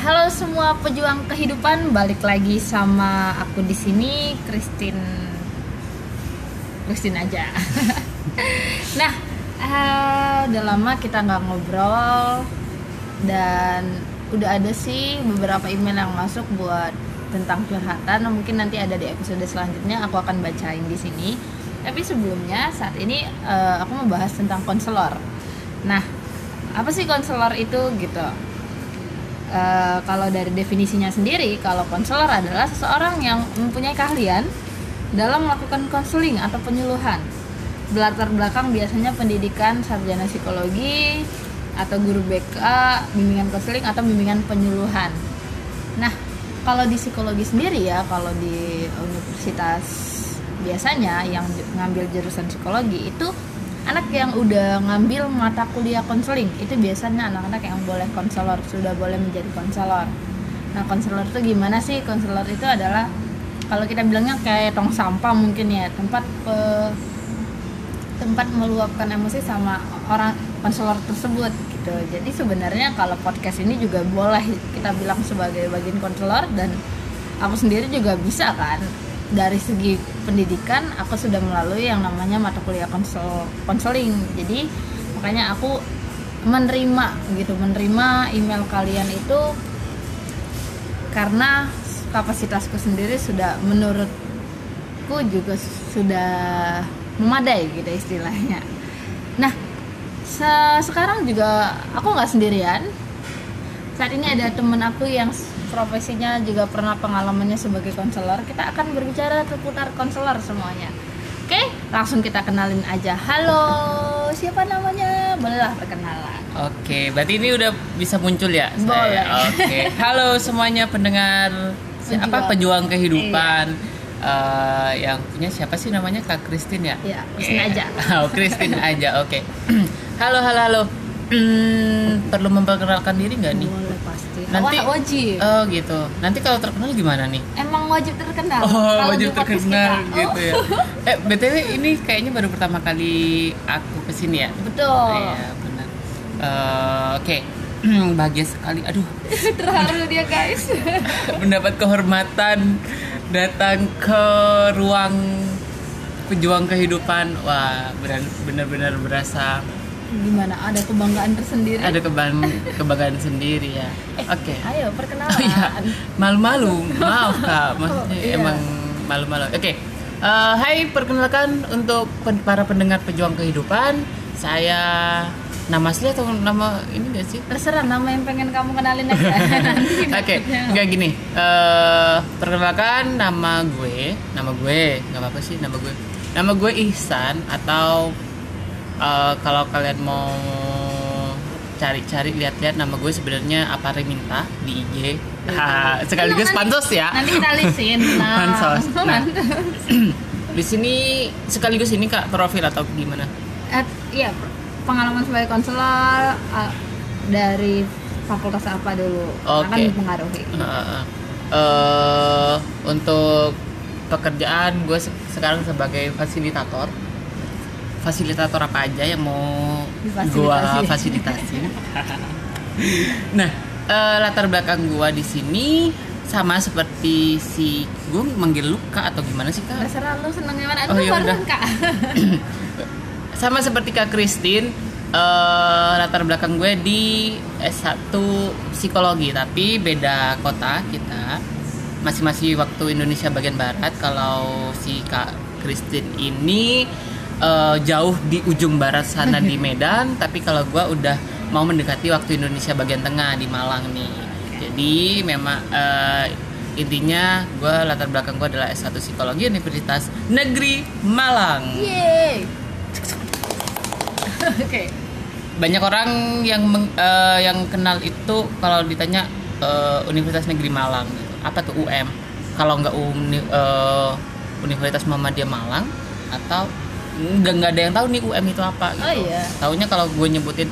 halo semua pejuang kehidupan, balik lagi sama aku di sini, Christine. Christine aja. nah, uh, udah lama kita nggak ngobrol dan udah ada sih beberapa email yang masuk buat tentang curhatan. Mungkin nanti ada di episode selanjutnya aku akan bacain di sini. Tapi sebelumnya saat ini uh, aku mau bahas tentang konselor. Nah, apa sih konselor itu gitu? Uh, kalau dari definisinya sendiri, kalau konselor adalah seseorang yang mempunyai keahlian dalam melakukan konseling atau penyuluhan. Berlatar belakang biasanya pendidikan sarjana psikologi atau guru BK, bimbingan konseling atau bimbingan penyuluhan. Nah, kalau di psikologi sendiri ya, kalau di universitas biasanya yang ngambil jurusan psikologi itu anak yang udah ngambil mata kuliah konseling itu biasanya anak-anak yang boleh konselor sudah boleh menjadi konselor. Nah konselor itu gimana sih? Konselor itu adalah kalau kita bilangnya kayak tong sampah mungkin ya tempat pe, tempat meluapkan emosi sama orang konselor tersebut gitu. Jadi sebenarnya kalau podcast ini juga boleh kita bilang sebagai bagian konselor dan aku sendiri juga bisa kan dari segi pendidikan aku sudah melalui yang namanya mata kuliah konsel konseling. Jadi makanya aku menerima gitu menerima email kalian itu karena kapasitasku sendiri sudah menurutku juga sudah memadai gitu istilahnya. Nah se sekarang juga aku nggak sendirian. Saat ini ada temen aku yang profesinya juga pernah pengalamannya sebagai konselor kita akan berbicara seputar konselor semuanya oke langsung kita kenalin aja halo siapa namanya bolehlah perkenalan oke berarti ini udah bisa muncul ya boleh oke halo semuanya pendengar pejuang. apa pejuang kehidupan iya. Uh, yang punya siapa sih namanya Kak Kristin ya? Iya, Kristin aja. oh, Kristin aja. Oke. Okay. halo, halo, halo. Hmm, perlu memperkenalkan diri nggak nih? Boleh nanti oh, wajib. Oh gitu. Nanti kalau terkenal gimana nih? Emang wajib terkenal? Oh kalau wajib terkenal gitu ya. Eh btw ini kayaknya baru pertama kali aku ke sini ya? Betul. Iya benar. Uh, oke. Okay. bahagia sekali. Aduh. Terharu dia guys. Mendapat kehormatan datang ke ruang pejuang kehidupan. Wah benar-benar berasa gimana? Ada kebanggaan tersendiri? Ada kebang kebanggaan sendiri ya. Eh, oke. okay. ayo perkenalan. Oh, iya. malu-malu. Maaf kak. Maksudnya oh, iya. emang malu-malu. Oke. Okay. uh, eh, hai perkenalkan untuk pen para pendengar pejuang kehidupan saya nama asli atau nama ini gak sih? Terserah nama yang pengen kamu kenalin aja. Oke okay. nggak gini. Uh, perkenalkan nama gue nama gue nggak apa-apa sih nama gue. Nama gue Ihsan atau uh, kalau kalian mau cari-cari lihat-lihat nama gue sebenarnya apa minta di IG ha, sekaligus pansos ya. nanti kita lisin nah. pansos. Nah, di sini sekaligus ini kak profil atau gimana? Uh, iya pengalaman sebagai konselor uh, dari fakultas apa dulu? Okay. akan mempengaruhi uh, uh, untuk pekerjaan gue sekarang sebagai fasilitator fasilitator apa aja yang mau gua fasilitasi. nah, uh, latar belakang gua di sini sama seperti si gue manggil lu kak atau gimana sih kak? Terserah lu seneng gimana? Oh, ya udah. kak. sama seperti kak Christine, uh, latar belakang gue di S1 psikologi tapi beda kota kita masih-masih waktu Indonesia bagian barat kalau si kak Christine ini uh, jauh di ujung barat sana di Medan tapi kalau gue udah mau mendekati waktu Indonesia bagian tengah di Malang nih jadi memang uh, intinya gue latar belakang gue adalah S1 psikologi Universitas Negeri Malang Yeay. Oke. okay. Banyak orang yang meng, uh, yang kenal itu kalau ditanya uh, Universitas Negeri Malang apa tuh UM? Kalau nggak uni, uh, Universitas Muhammadiyah Malang atau nggak nggak ada yang tahu nih UM itu apa gitu. Oh iya. Taunya kalau gue nyebutin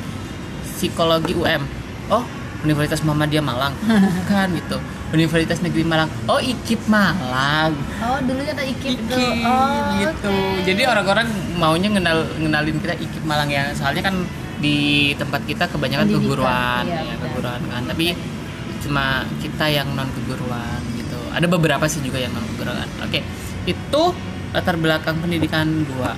psikologi UM, oh Universitas Muhammadiyah Malang, kan gitu. Universitas Negeri Malang, oh IKIP Malang. Oh dulunya ada IKIP, IKIP tuh. Oh, gitu. Okay. Jadi orang-orang maunya ngenal ngenalin kita IKIP Malang ya. Soalnya kan di tempat kita kebanyakan Pendidikan, keguruan, iya, ya, keguruan kan. Tapi cuma kita yang non keguruan gitu ada beberapa sih juga yang non keguruan oke itu latar belakang pendidikan gua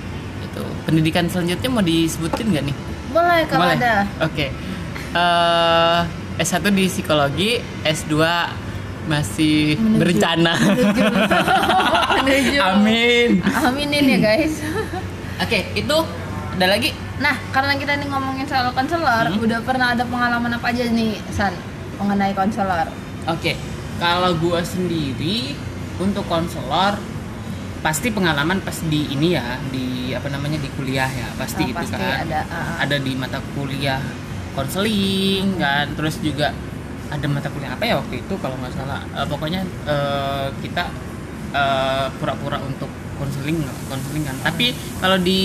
pendidikan selanjutnya mau disebutin nggak nih Boleh kalau Boleh? ada. Oke. Eh, S1 di psikologi, S2 masih Menuju. berencana. Menuju. Menuju. Amin. Aminin ya guys. Oke, itu ada lagi? Nah, karena kita nih ngomongin soal konselor, Hmm. udah pernah ada pengalaman apa aja nih, San, mengenai konselor? Oke. Kalau gua sendiri untuk konselor pasti pengalaman pas di ini ya, di apa namanya di kuliah ya, pasti Ah, itu pasti kan. ada, ah. Ada di mata kuliah konseling kan, terus juga ada mata kuliah apa ya waktu itu kalau nggak salah. Eh, pokoknya eh, kita eh, pura-pura untuk konseling konseling kan. Tapi kalau di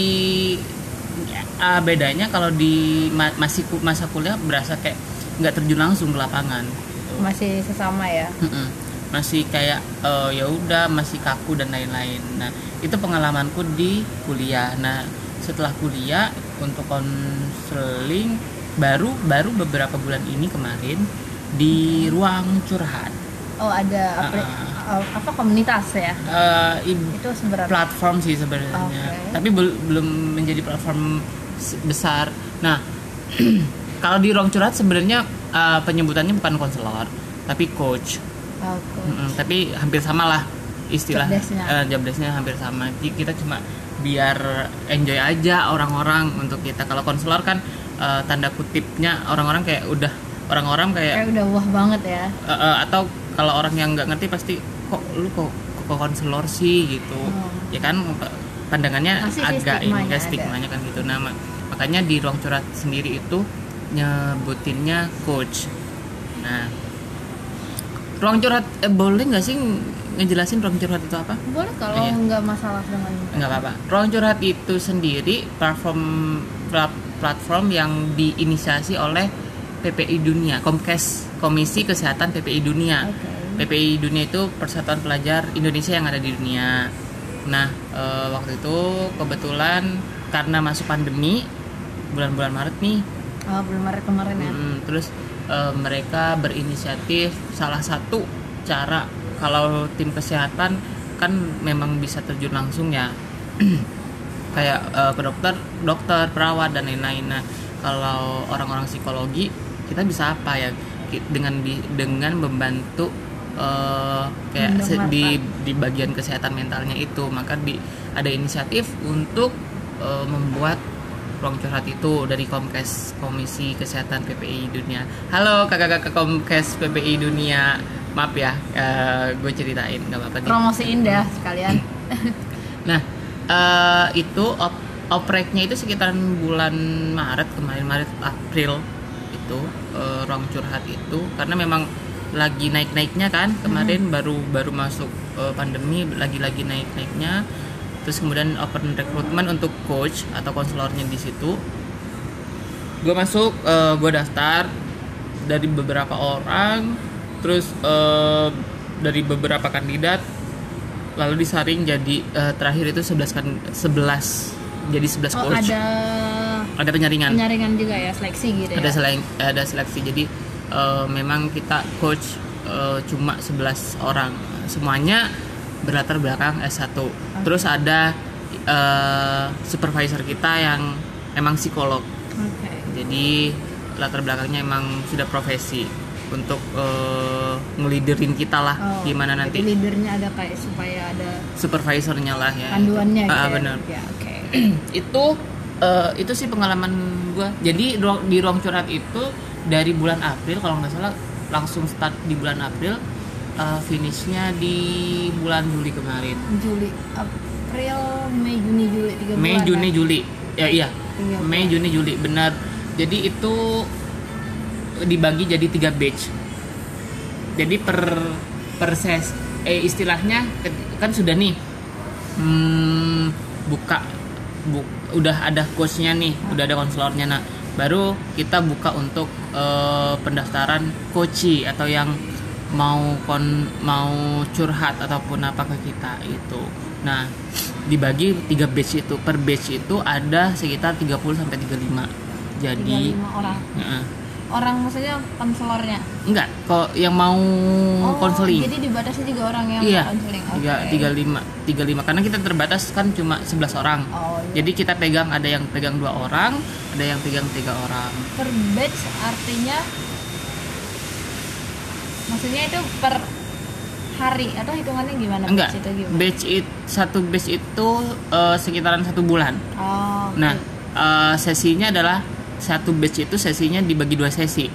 eh, bedanya kalau di ma- masih masa kuliah berasa kayak nggak terjun langsung ke lapangan. gitu. Masih sesama ya. Mm-mm. Masih kayak eh, ya udah masih kaku dan lain-lain. Nah itu pengalamanku di kuliah. Nah setelah kuliah untuk konseling baru baru beberapa bulan ini kemarin di ruang curhat. Oh, ada apa, Ah, apa komunitas ya? I- Itu sebenarnya. platform sih sebenarnya, Oke. tapi bel- belum menjadi platform besar. Nah kalau di ruang curhat sebenarnya eh, penyebutannya bukan konselor tapi coach. Oke. Mm-mm, tapi hampir sama lah istilah Job desk-nya. eh, job hampir sama Jadi kita cuma biar enjoy aja orang-orang untuk kita kalau konselor kan eh, tanda kutipnya orang-orang kayak udah orang-orang kayak Kayak udah wah banget ya. eh, eh, atau kalau orang yang nggak ngerti pasti kok lu kok kok konselor sih gitu Oh. ya kan pandangannya Pasti sih agak ini stigmanya kan ada. stigmanya kan gitu nah ma- makanya di ruang curhat sendiri itu nyebutinnya coach nah ruang curhat eh, boleh nggak sih ngejelasin ruang curhat itu apa Boleh kalau Iya. nggak masalah dengan nggak apa-apa ruang curhat itu sendiri platform plat- platform yang diinisiasi oleh PPI Dunia Komkes Komisi Kesehatan PPI Dunia Oke. PPI Dunia itu Persatuan Pelajar Indonesia yang ada di dunia. Nah, eh, waktu itu kebetulan karena masuk pandemi bulan-bulan Maret nih, Oh, belum Maret kemarin ya. mm, terus eh, mereka berinisiatif. Salah satu cara kalau tim kesehatan kan memang bisa terjun langsung ya, kayak eh, ke dokter, dokter, perawat dan lain-lain. Nah, kalau orang-orang psikologi kita bisa apa ya? Dengan di, dengan membantu eh, kayak se- di di bagian kesehatan mentalnya itu. Maka di ada inisiatif untuk eh, membuat ruang curhat itu dari Komkes Komisi Kesehatan PPI Dunia. Halo kakak-kakak Komkes PPI Dunia, maaf ya, gue ceritain nggak apa-apa. nih. Promosiin dah sekalian. Nah, eh, itu op opreknya itu sekitaran bulan Maret kemarin Maret April itu eh, ruang curhat itu karena memang lagi naik-naiknya kan kemarin baru baru masuk eh, pandemi lagi-lagi naik-naiknya terus kemudian open recruitment untuk coach atau konselornya di situ. Gue masuk gue daftar dari beberapa orang terus eh, dari beberapa kandidat lalu disaring jadi eh, terakhir itu 11 kan 11 jadi 11 Oh, coach. ada ada penyaringan. penyaringan juga ya, seleksi gitu ya. ada selain ada seleksi. Jadi eh, memang kita coach eh, cuma 11 orang. Semuanya berlatar belakang S1 terus ada eh, supervisor kita yang emang psikolog Oke. jadi latar belakangnya emang sudah profesi untuk eh, ngeliderin kita lah Oh, gimana nanti Jadi leadernya ada kayak supaya ada supervisornya lah ya panduannya itu. gitu. Ah, ya. benar Ya, oke. itu eh, itu sih pengalaman gua jadi di ruang curhat itu dari bulan April kalau nggak salah langsung start di bulan April eh, finishnya di bulan Juli kemarin Juli, April, Mei, Juni, Juli tiga bulan. Mei Juni ya? Juli ya iya Tiga Mei. Juni Juli benar jadi itu dibagi jadi tiga batch jadi per per ses eh istilahnya kan sudah nih hmm, buka bu- udah ada coachnya nih udah ada konselornya nah baru kita buka untuk eh, pendaftaran coachi atau yang mau kon mau curhat ataupun apa ke kita itu. Nah dibagi tiga batch itu. Per batch itu ada sekitar 30 sampai 35 jadi 35 orang. Heeh. orang maksudnya konselornya? Enggak kok yang mau konseling. jadi dibatasi juga orang yang iya konseling. Tiga tiga lima tiga lima. Karena kita terbatas kan cuma 11 orang. Oh iya. jadi kita pegang ada yang pegang dua orang ada yang pegang tiga orang. Per batch artinya maksudnya itu per hari atau hitungannya gimana? Enggak. batch itu gimana? Batch it satu batch itu eh, sekitaran satu bulan. Oh oke. nah eh, sesinya adalah satu batch itu sesinya dibagi dua sesi.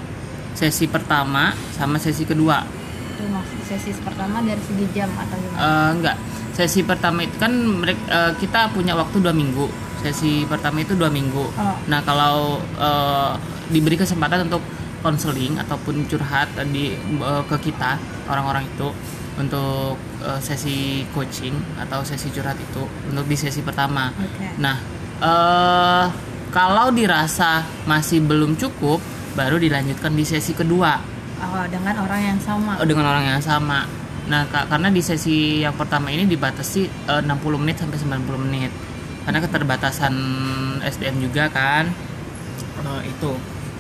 Sesi pertama sama sesi kedua. Itu maksud sesi pertama dari segi jam atau gimana? Eh, enggak. Sesi pertama itu kan mereka kita punya waktu dua minggu. Sesi pertama itu dua minggu. Oh. nah kalau eh, diberi kesempatan untuk konseling ataupun curhat di eh, ke kita orang-orang itu untuk eh, sesi coaching atau sesi curhat itu untuk di sesi pertama oke nah eh kalau dirasa masih belum cukup baru dilanjutkan di sesi kedua oh dengan orang yang sama Oh, dengan orang yang sama. Nah, ka- karena di sesi yang pertama ini dibatasi eh, 60 menit sampai 90 menit. Karena keterbatasan SDM juga kan. Eh, itu.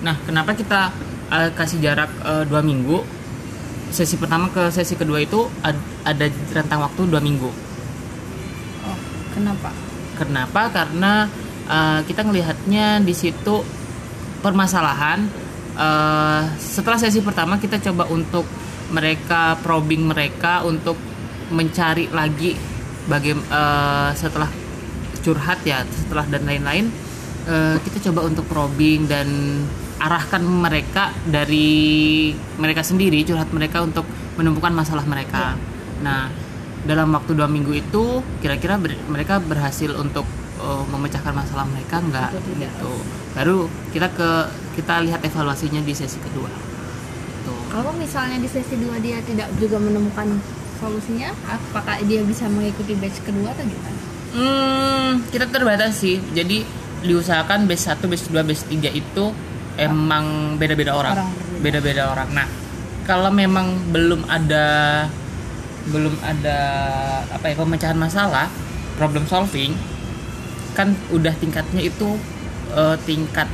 Nah, kenapa kita eh, kasih jarak eh, dua minggu? Sesi pertama ke sesi kedua itu ad- ada rentang waktu dua minggu. oh kenapa Kenapa? Karena eh, kita ngelihatnya di situ permasalahan. eh, setelah sesi pertama kita coba untuk mereka probing mereka untuk mencari lagi bagaimana setelah curhat ya setelah dan lain-lain eh, kita coba untuk probing dan arahkan mereka dari mereka sendiri curhat mereka untuk menemukan masalah mereka. Nah dalam waktu dua minggu itu kira-kira ber- mereka berhasil untuk uh, memecahkan masalah mereka nggak? Gitu. Baru kita ke kita lihat evaluasinya di sesi kedua. Gitu. kalau misalnya di sesi 2 dia tidak juga menemukan solusinya apakah dia bisa mengikuti batch kedua atau gimana? Hmm, kita terbatas sih. Jadi diusahakan base 1, base 2, base 3 itu emang beda-beda orang. Beda-beda orang. Nah kalau memang belum ada belum ada apa ya pemecahan masalah problem solving kan udah tingkatnya itu eh, tingkat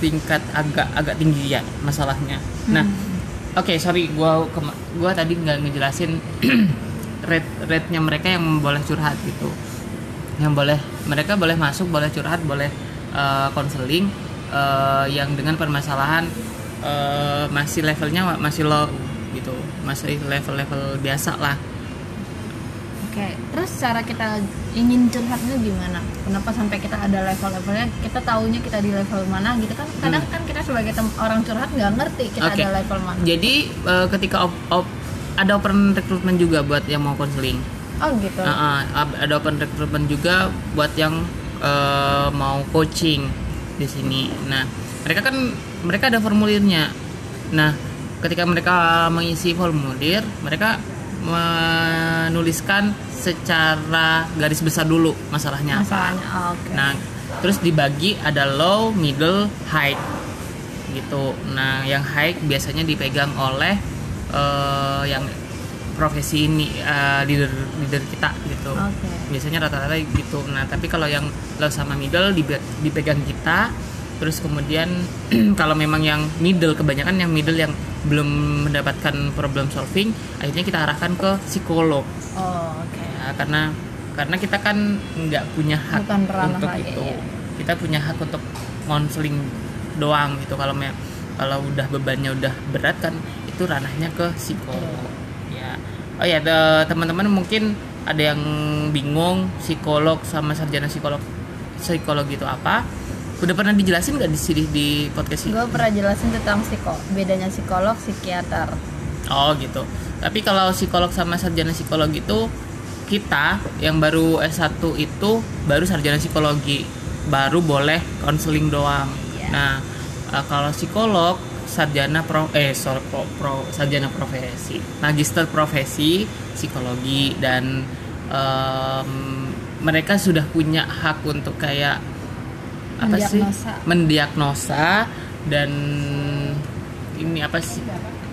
tingkat agak agak tinggi ya masalahnya. Nah oke sorry gua gua tadi nggak ngejelasin rate rate nya mereka yang boleh curhat gitu. Yang boleh mereka boleh masuk boleh curhat boleh eh, konseling eh, yang dengan permasalahan eh, masih levelnya masih low gitu masih level-level biasa lah Oke, terus cara kita ingin curhatnya gimana? Kenapa sampai kita ada level-levelnya? Kita taunya kita di level mana gitu kan? Kadang kan kita sebagai orang curhat nggak ngerti kita Hmm. Oke. ada level mana. jadi eh, ketika op- op- ada open recruitment juga buat yang mau konseling Oh gitu. Uh, uh, ada open recruitment juga buat yang uh, mau coaching di sini. Nah, mereka kan mereka ada formulirnya. Nah, ketika mereka mengisi formulir, mereka menuliskan secara garis besar dulu masalahnya apa. Masalahnya, oh, oke. Nah, terus dibagi ada low, middle, high gitu. Nah, yang high biasanya dipegang oleh eh, yang profesi ini eh, leader leader kita gitu. Oke. Biasanya rata-rata gitu. Nah, tapi kalau yang low sama middle dipe- dipegang kita. Terus kemudian kalau memang yang middle kebanyakan yang middle yang belum mendapatkan problem solving, akhirnya kita arahkan ke psikolog Oh, oke. ya karena karena kita kan nggak punya hak Bukan untuk lagi, itu iya. kita punya hak untuk konseling doang gitu kalau me- kalau udah bebannya udah berat kan itu ranahnya ke psikolog ya oh ya te- teman-teman mungkin ada yang bingung psikolog sama sarjana psikolog psikologi itu apa udah pernah dijelasin nggak di sini di podcast ini Gue pernah jelasin tentang psiko, bedanya psikolog, psikiater. Oh gitu. Tapi kalau psikolog sama sarjana psikologi itu kita yang baru S1 itu baru sarjana psikologi, baru boleh konseling doang. Iya. Nah, eh, kalau psikolog sarjana pro eh sorry, pro, pro- sarjana profesi, magister profesi psikologi dan em, mereka sudah punya hak untuk kayak apa sih Mendiagnosa. mendiagnosa dan ini apa sih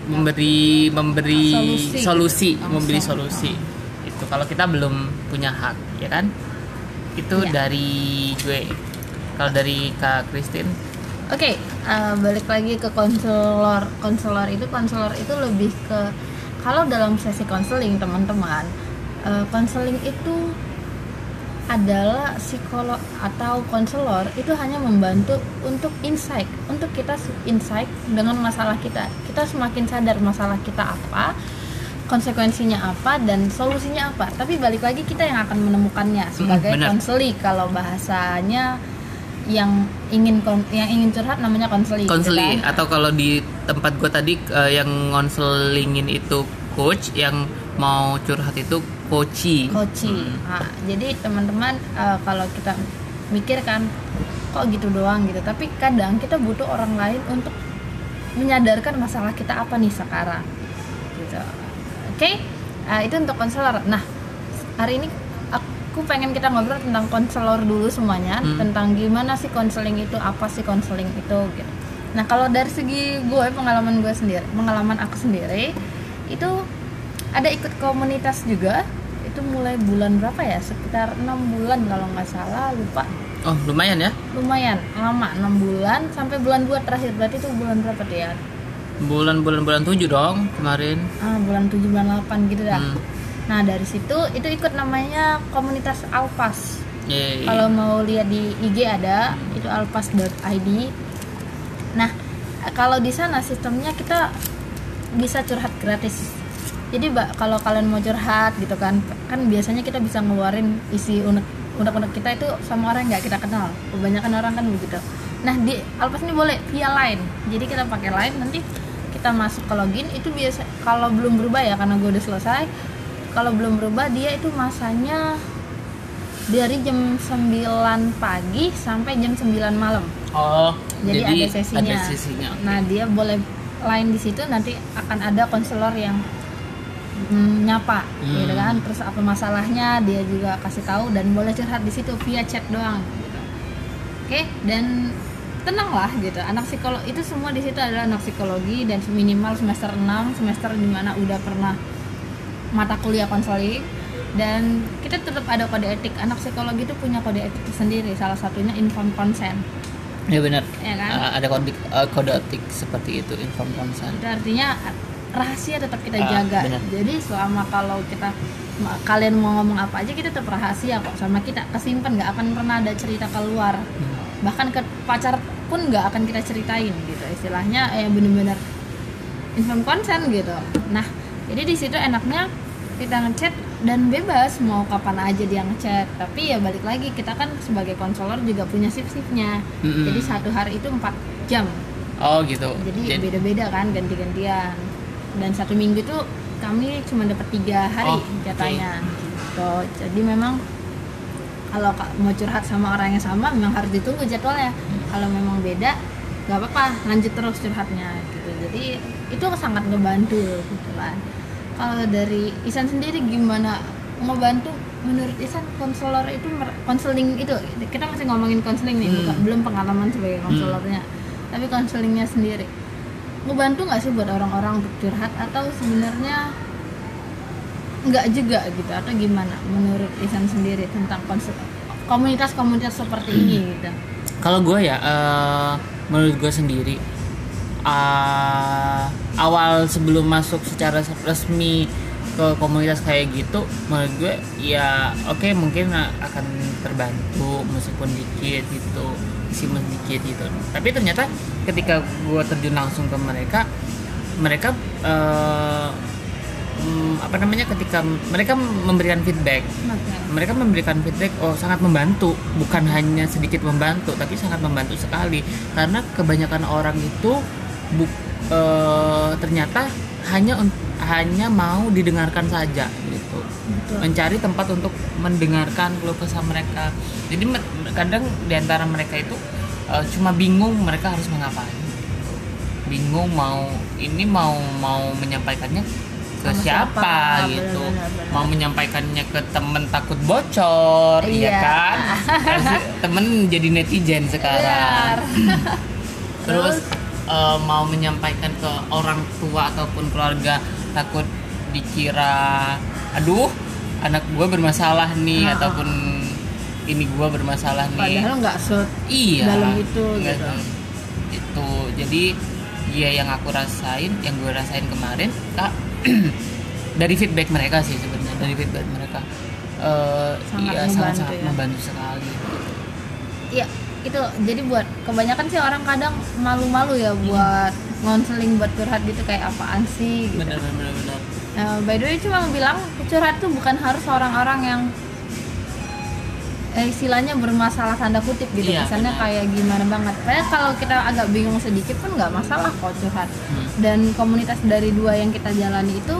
memberi memberi Solusi. solusi, Langsung. memberi solusi itu kalau kita belum punya hak ya kan itu Iya. dari gue kalau dari kak Christine Oke, eh, balik lagi ke konselor. Konselor itu konselor itu lebih ke kalau dalam sesi konseling teman-teman, eh, konseling itu adalah psikolog atau konselor itu hanya membantu untuk insight, untuk kita insight dengan masalah kita. Kita semakin sadar masalah kita apa, konsekuensinya apa dan solusinya apa. Tapi balik lagi kita yang akan menemukannya sebagai benar. konseli kalau bahasanya yang ingin yang ingin curhat namanya konseli. gitu Konseling kan? atau kalau di tempat gue tadi eh, yang ngonselingin itu coach, yang mau curhat itu coachy. Koci. Hmm. Nah, jadi teman-teman eh, kalau kita mikir kan kok gitu doang gitu, tapi kadang kita butuh orang lain untuk menyadarkan masalah kita apa nih sekarang. Gitu. Oke, Eh, itu untuk konselor. Nah, hari ini aku pengen kita ngobrol tentang konselor dulu semuanya, Hmm. tentang gimana sih konseling itu, apa sih konseling itu gitu. Nah, kalau dari segi gue pengalaman gue sendiri, pengalaman aku sendiri itu ada ikut komunitas juga itu mulai bulan berapa ya sekitar enam bulan kalau nggak salah lupa Oh lumayan ya, lumayan lama enam bulan sampai bulan 2 terakhir berarti itu bulan berapa tuh ya bulan-bulan bulan tujuh dong kemarin. ah, bulan 7 bulan 8 gitu dah Hmm. Nah dari situ itu ikut namanya komunitas Alpas. Kalau mau lihat di IG ada itu alpas.id nah kalau di sana sistemnya kita bisa curhat gratis. Jadi mbak kalau kalian mau curhat gitu kan kan biasanya kita bisa ngeluarin isi unek unek-unek kita itu sama orang nggak kita kenal. Kebanyakan orang kan begitu. Nah di alpas ini boleh via line. Jadi kita pakai line nanti kita masuk ke login. Itu biasa kalau belum berubah ya karena gue udah selesai kalau belum berubah dia itu masanya dari jam 9 pagi sampai jam 9 malam Oh, jadi, ada sesinya. Ada sesinya. Nah dia boleh lain di situ nanti akan ada konselor yang mm, nyapa, Hmm. gitu kan. Terus apa masalahnya dia juga kasih tahu dan boleh curhat di situ via chat doang. Gitu. Oke dan tenang lah gitu. Anak psikolog itu semua di situ adalah anak psikologi dan minimal semester 6 semester di mana udah pernah mata kuliah konseling. Dan kita tetap ada kode etik. Anak psikologi itu punya kode etik sendiri salah satunya informed consent. Ya benar. ya kan? Uh, ada kode uh, kode etik seperti itu, inform consent. itu artinya rahasia tetap kita Ah, jaga. benar. jadi selama kalau kita kalian mau ngomong apa aja kita tetap rahasia kok. Sama kita kesimpan nggak akan pernah ada cerita keluar. Bahkan ke pacar pun nggak akan kita ceritain gitu istilahnya. Eh bener-bener inform consent gitu. Nah jadi di situ enaknya kita ngechat dan bebas mau kapan aja dia ngechat. Tapi ya balik lagi kita kan sebagai konselor juga punya shift-shiftnya. Mm-mm. jadi satu hari itu 4 jam. Oh gitu. jadi beda-beda kan ganti-gantian. Dan satu minggu itu kami cuma dapat tiga hari Oh, jatahnya gitu. Jadi memang kalau ka- mau curhat sama orang yang sama memang harus ditunggu jadwalnya. Kalau memang beda nggak apa-apa lanjut terus curhatnya gitu. Jadi itu sangat ngebantu gitu kan. Kalau dari Isan sendiri gimana? Ngebantu menurut Isan konselor itu konseling itu kita masih ngomongin konseling nih Hmm. bukan belum pengalaman sebagai konselornya. Tapi konselingnya sendiri ngebantu nggak sih buat orang-orang untuk curhat? Atau sebenarnya nggak juga gitu? Atau gimana menurut Isan sendiri tentang komunitas-komunitas seperti ini gitu? Kalau gue ya, eh, menurut gue sendiri, eh, awal sebelum masuk secara resmi ke komunitas kayak gitu, menurut gue ya oke mungkin akan terbantu meskipun dikit gitu, meskipun dikit gitu. Tapi ternyata ketika gue terjun langsung ke mereka, mereka mm, apa namanya ketika mereka memberikan feedback. Mereka memberikan feedback oh sangat membantu bukan hanya sedikit membantu tapi sangat membantu sekali. Karena kebanyakan orang itu bu- eh, ternyata hanya hanya mau didengarkan saja gitu. Betul. mencari tempat untuk mendengarkan keluh kesah mereka. Jadi kadang di antara mereka itu eh, cuma bingung mereka harus mengapain bingung mau ini mau mau menyampaikannya ke Sama siapa, siapa, gitu. benar-benar. mau menyampaikannya ke temen takut bocor iya Iya. kan? Temen jadi netizen sekarang. Terus eh, mau menyampaikan ke orang tua ataupun keluarga takut dikira aduh anak gue bermasalah nih Nah. ataupun ini gue bermasalah nih padahal nggak se iya dalam itu, gitu. gitu jadi ya yang aku rasain yang gue rasain kemarin kak dari feedback mereka sih sebenarnya dari feedback mereka eh Sangat iya membantu sangat sangat ya. membantu sekali Iya, itu jadi buat kebanyakan sih orang kadang malu-malu ya buat konseling buat curhat gitu kayak apaan sih gitu. benar benar benar Nah, by the way cuma bilang curhat tuh bukan harus orang-orang yang eh, istilahnya bermasalah tanda kutip gitu Iya, kesannya benar. kayak gimana banget. Padahal kalau kita agak bingung sedikit pun nggak masalah kok curhat. Hmm. Dan komunitas dari dua yang kita jalani itu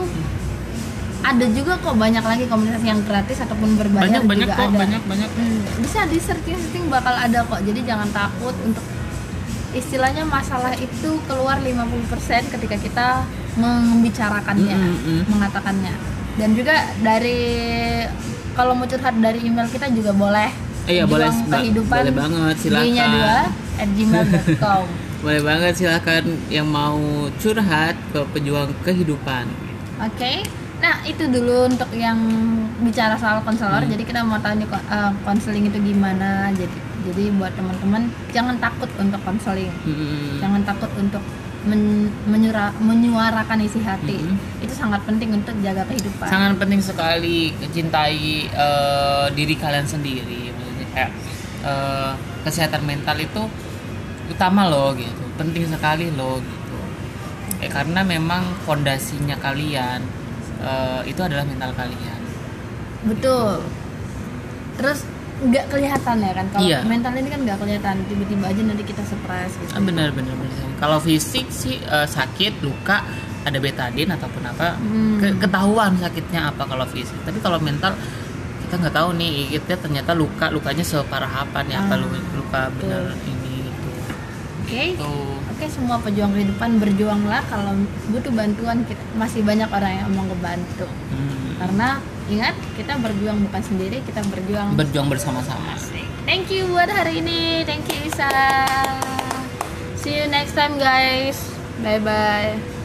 ada juga kok banyak lagi komunitas yang gratis ataupun berbayar banyak banyak juga kok ada. banyak banyak Hmm, bisa di searching searching bakal ada kok jadi jangan takut untuk istilahnya masalah itu keluar 50% ketika kita membicarakannya Mm, mm, mm. mengatakannya dan juga dari kalau mau curhat dari email kita juga boleh Iya, boleh, kehidupan Boleh banget, silakan. D-nya dua at gmail.com boleh banget silahkan yang mau curhat ke pejuang kehidupan Oke, nah itu dulu untuk yang bicara soal konselor. Hmm. Jadi kita mau tahu nih eh, konseling itu gimana. Jadi jadi buat teman-teman jangan takut untuk konseling, Mm-mm. jangan takut untuk men- menyura- menyuarakan isi hati. Hmm. Itu sangat penting untuk jaga kehidupan. sangat penting sekali mencintai eh, diri kalian sendiri kayak eh, kesehatan mental itu utama loh gitu penting sekali loh gitu eh, karena memang fondasinya kalian eh, itu adalah mental kalian Betul. Terus nggak kelihatan ya kan kalau Iya. mental ini kan nggak kelihatan tiba-tiba aja nanti kita stres gitu. Ah, benar benar benar kalau fisik sih eh, sakit luka ada betadin ataupun apa Hmm. ke- ketahuan sakitnya apa kalau fisik tapi kalau mental kita nggak tahu nih kita ternyata luka lukanya separah apa nih apa Ah, lu- luka benar ini gitu Oke. tuh Oke semua pejuang kehidupan berjuanglah kalau butuh bantuan kita. Masih banyak orang yang mau ngebantu. Hmm. karena ingat kita berjuang bukan sendiri kita berjuang berjuang bersama-sama. thank you buat hari ini. Thank you Isa. See you next time guys. Bye bye